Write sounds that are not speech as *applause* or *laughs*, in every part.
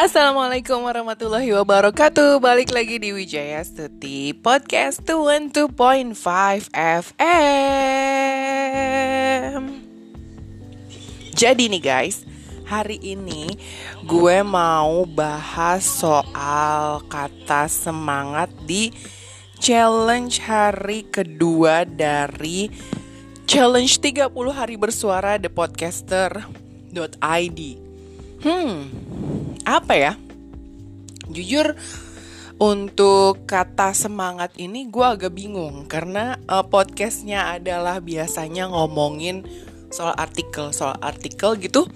Assalamualaikum warahmatullahi wabarakatuh. Balik lagi di Wijaya Stuti Podcast 212.5 FM Jadi nih guys Hari ini gue mau bahas soal kata semangat di challenge hari kedua dari challenge 30 hari bersuara The Podcaster.id Hmm, apa ya? Jujur untuk kata semangat ini gue agak bingung karena uh, podcastnya adalah biasanya ngomongin soal artikel, soal artikel gitu.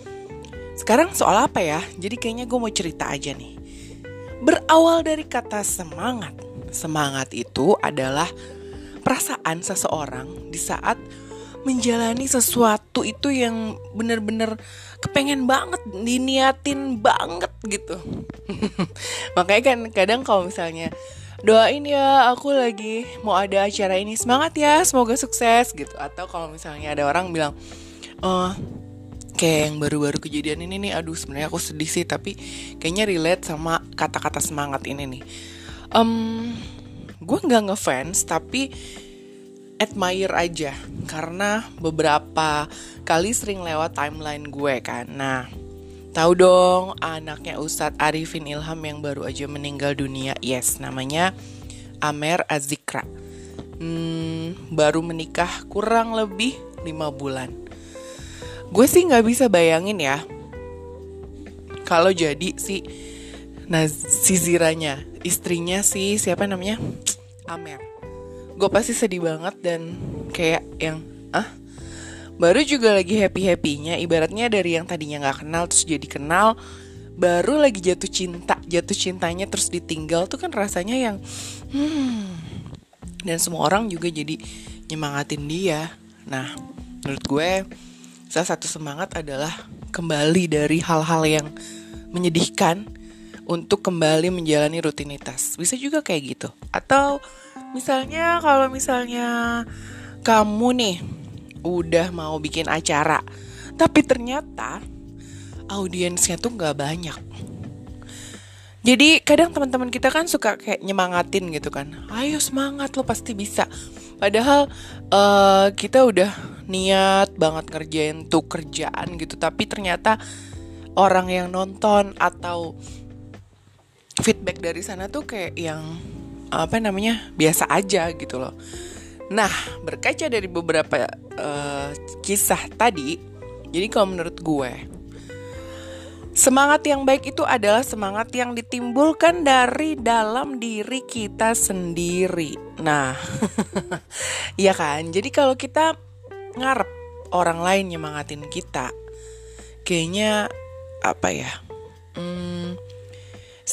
Sekarang soal apa ya? Jadi kayaknya gue mau cerita aja nih. Berawal dari kata semangat. Semangat itu adalah perasaan seseorang di saat menjalani sesuatu itu yang bener-bener kepengen banget diniatin banget gitu. *laughs* Makanya kan kadang kalau misalnya doain ya aku lagi mau ada acara ini semangat ya semoga sukses gitu. Atau kalau misalnya ada orang bilang oh kayak yang baru-baru kejadian ini nih aduh sebenarnya aku sedih sih tapi kayaknya relate sama kata-kata semangat ini nih. Um, gue nggak ngefans tapi admire aja karena beberapa kali sering lewat timeline gue kan. Nah, tahu dong anaknya Ustadz Arifin Ilham yang baru aja meninggal dunia. Yes, namanya Amer Azikra. Hmm, baru menikah kurang lebih 5 bulan. Gue sih nggak bisa bayangin ya kalau jadi si nah istrinya si siapa namanya Amer gue pasti sedih banget dan kayak yang ah? Baru juga lagi happy happynya ibaratnya dari yang tadinya nggak kenal terus jadi kenal baru lagi jatuh cinta. Jatuh cintanya terus ditinggal tuh kan rasanya yang hmm. Dan semua orang juga jadi nyemangatin dia. Nah menurut gue salah satu semangat adalah kembali dari hal-hal yang menyedihkan untuk kembali menjalani rutinitas bisa juga kayak gitu atau Misalnya kalau misalnya kamu nih udah mau bikin acara, tapi ternyata audiensnya tuh nggak banyak. Jadi kadang teman-teman kita kan suka kayak nyemangatin gitu kan, ayo semangat lo pasti bisa. Padahal uh, kita udah niat banget ngerjain tuh kerjaan gitu, tapi ternyata orang yang nonton atau feedback dari sana tuh kayak yang apa namanya biasa aja gitu loh. Nah berkaca dari beberapa uh, kisah tadi, jadi kalau menurut gue semangat yang baik itu adalah semangat yang ditimbulkan dari dalam diri kita sendiri. Nah, *laughs* ya kan. Jadi kalau kita ngarep orang lain nyemangatin kita, kayaknya apa ya? Hmm,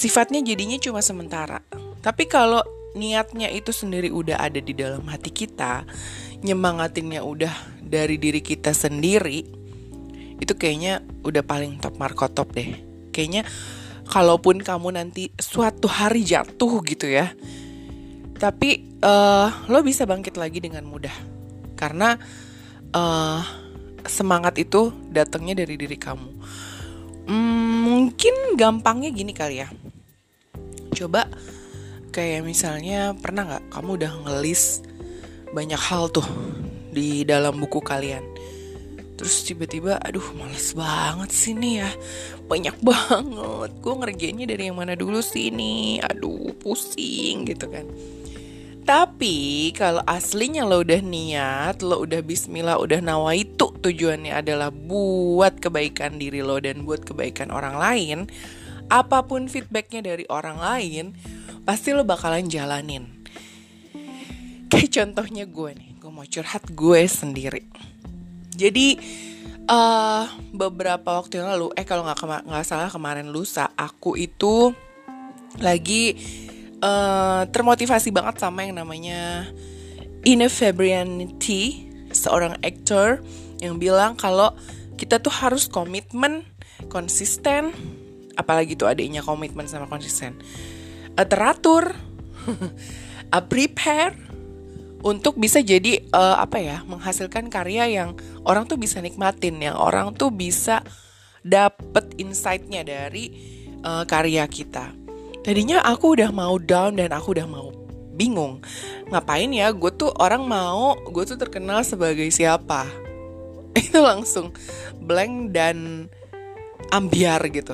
sifatnya jadinya cuma sementara tapi kalau niatnya itu sendiri udah ada di dalam hati kita, nyemangatinnya udah dari diri kita sendiri, itu kayaknya udah paling top markotop deh. Kayaknya kalaupun kamu nanti suatu hari jatuh gitu ya, tapi uh, lo bisa bangkit lagi dengan mudah karena uh, semangat itu datangnya dari diri kamu. Hmm, mungkin gampangnya gini kali ya. Coba kayak misalnya pernah nggak kamu udah ngelis banyak hal tuh di dalam buku kalian? Terus tiba-tiba aduh males banget sih nih ya. Banyak *laughs* banget. Gue ngerjainnya dari yang mana dulu sih ini aduh pusing gitu kan. Tapi kalau aslinya lo udah niat, lo udah bismillah, udah nawa itu tujuannya adalah buat kebaikan diri lo dan buat kebaikan orang lain, apa pun feedbacknya dari orang lain, pasti lo bakalan jalanin. Kayak contohnya gue nih, gue mau curhat gue sendiri. Jadi uh, beberapa waktu yang lalu, eh kalau nggak nggak salah kemarin lusa, aku itu lagi uh, termotivasi banget sama yang namanya Ine Fabrianti, seorang aktor yang bilang kalau kita tuh harus komitmen, konsisten, apalagi tuh adiknya komitmen sama konsisten uh, teratur, uh, *laughs* prepare untuk bisa jadi uh, apa ya menghasilkan karya yang orang tuh bisa nikmatin, yang orang tuh bisa dapet insightnya dari uh, karya kita. Tadinya aku udah mau down dan aku udah mau bingung. Ngapain ya gue tuh orang mau gue tuh terkenal sebagai siapa? *laughs* Itu langsung blank dan ambiar gitu.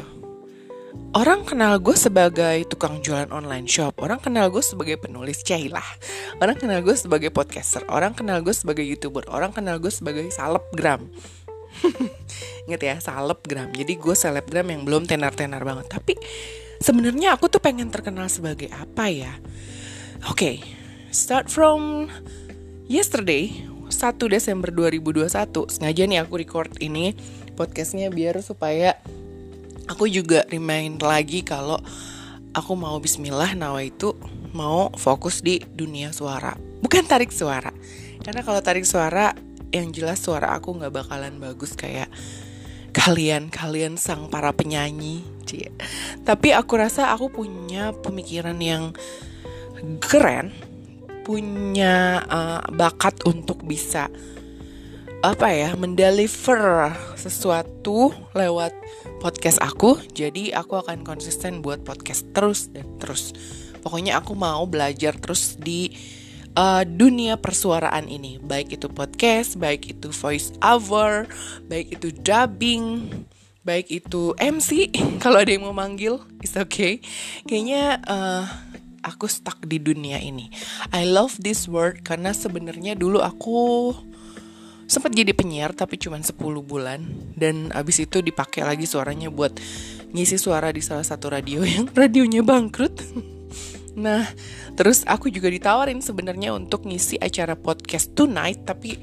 Orang kenal gue sebagai tukang jualan online shop. Orang kenal gue sebagai penulis cailah. Orang kenal gue sebagai podcaster. Orang kenal gue sebagai youtuber. Orang kenal gue sebagai salebgram *laughs* Ingat ya, salebgram Jadi gue selebgram yang belum tenar-tenar banget. Tapi sebenarnya aku tuh pengen terkenal sebagai apa ya? Oke, okay, start from yesterday 1 Desember 2021 Sengaja nih aku record ini podcastnya biar supaya aku juga remind lagi kalau aku mau bismillah nawa itu mau fokus di dunia suara. Bukan tarik suara. Karena kalau tarik suara yang jelas suara aku nggak bakalan bagus kayak kalian kalian sang para penyanyi cie tapi aku rasa aku punya pemikiran yang keren punya uh, bakat untuk bisa apa ya mendeliver sesuatu lewat podcast aku. Jadi aku akan konsisten buat podcast terus dan terus. Pokoknya aku mau belajar terus di uh, dunia persuaraan ini. Baik itu podcast baik itu voice over baik itu dubbing baik itu MC *laughs* kalau ada yang mau manggil it's okay. Kayaknya uh, aku stuck di dunia ini. I love this word karena sebenarnya dulu aku sempat jadi penyiar tapi cuma 10 bulan dan abis itu dipakai lagi suaranya buat ngisi suara di salah satu radio *laughs* yang radionya bangkrut. *laughs* nah, terus aku juga ditawarin sebenarnya untuk ngisi acara podcast tonight tapi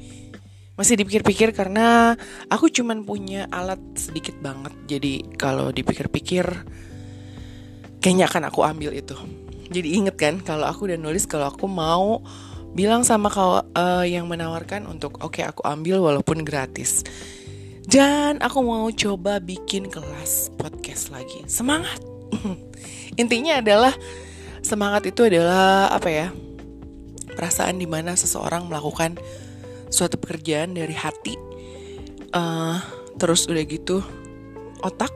masih dipikir-pikir karena aku cuman punya alat sedikit banget. Jadi kalau dipikir-pikir kayaknya akan aku ambil itu. Jadi inget kan kalau aku udah nulis kalau aku mau bilang sama kau uh, yang menawarkan untuk oke okay, aku ambil walaupun gratis. Dan aku mau coba bikin kelas podcast lagi. Semangat. *laughs* Intinya adalah semangat itu adalah apa ya perasaan di mana seseorang melakukan suatu pekerjaan dari hati uh, terus udah gitu otak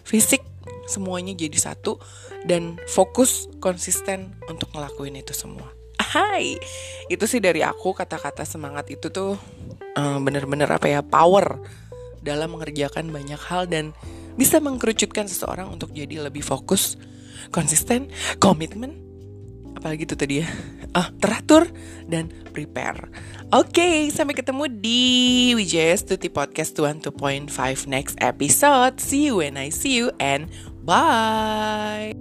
fisik semuanya jadi satu dan fokus konsisten untuk ngelakuin itu semua hai. Itu sih dari aku kata-kata semangat itu tuh bener bener-bener apa ya power dalam mengerjakan banyak hal dan bisa mengkerucutkan seseorang untuk jadi lebih fokus konsisten komitmen. Apalagi itu tadi ya. *laughs* Ah teratur dan prepare. Oke okay, sampai ketemu di Wijaya Stuti Podcast 2.5 next episode. See you when I see you and bye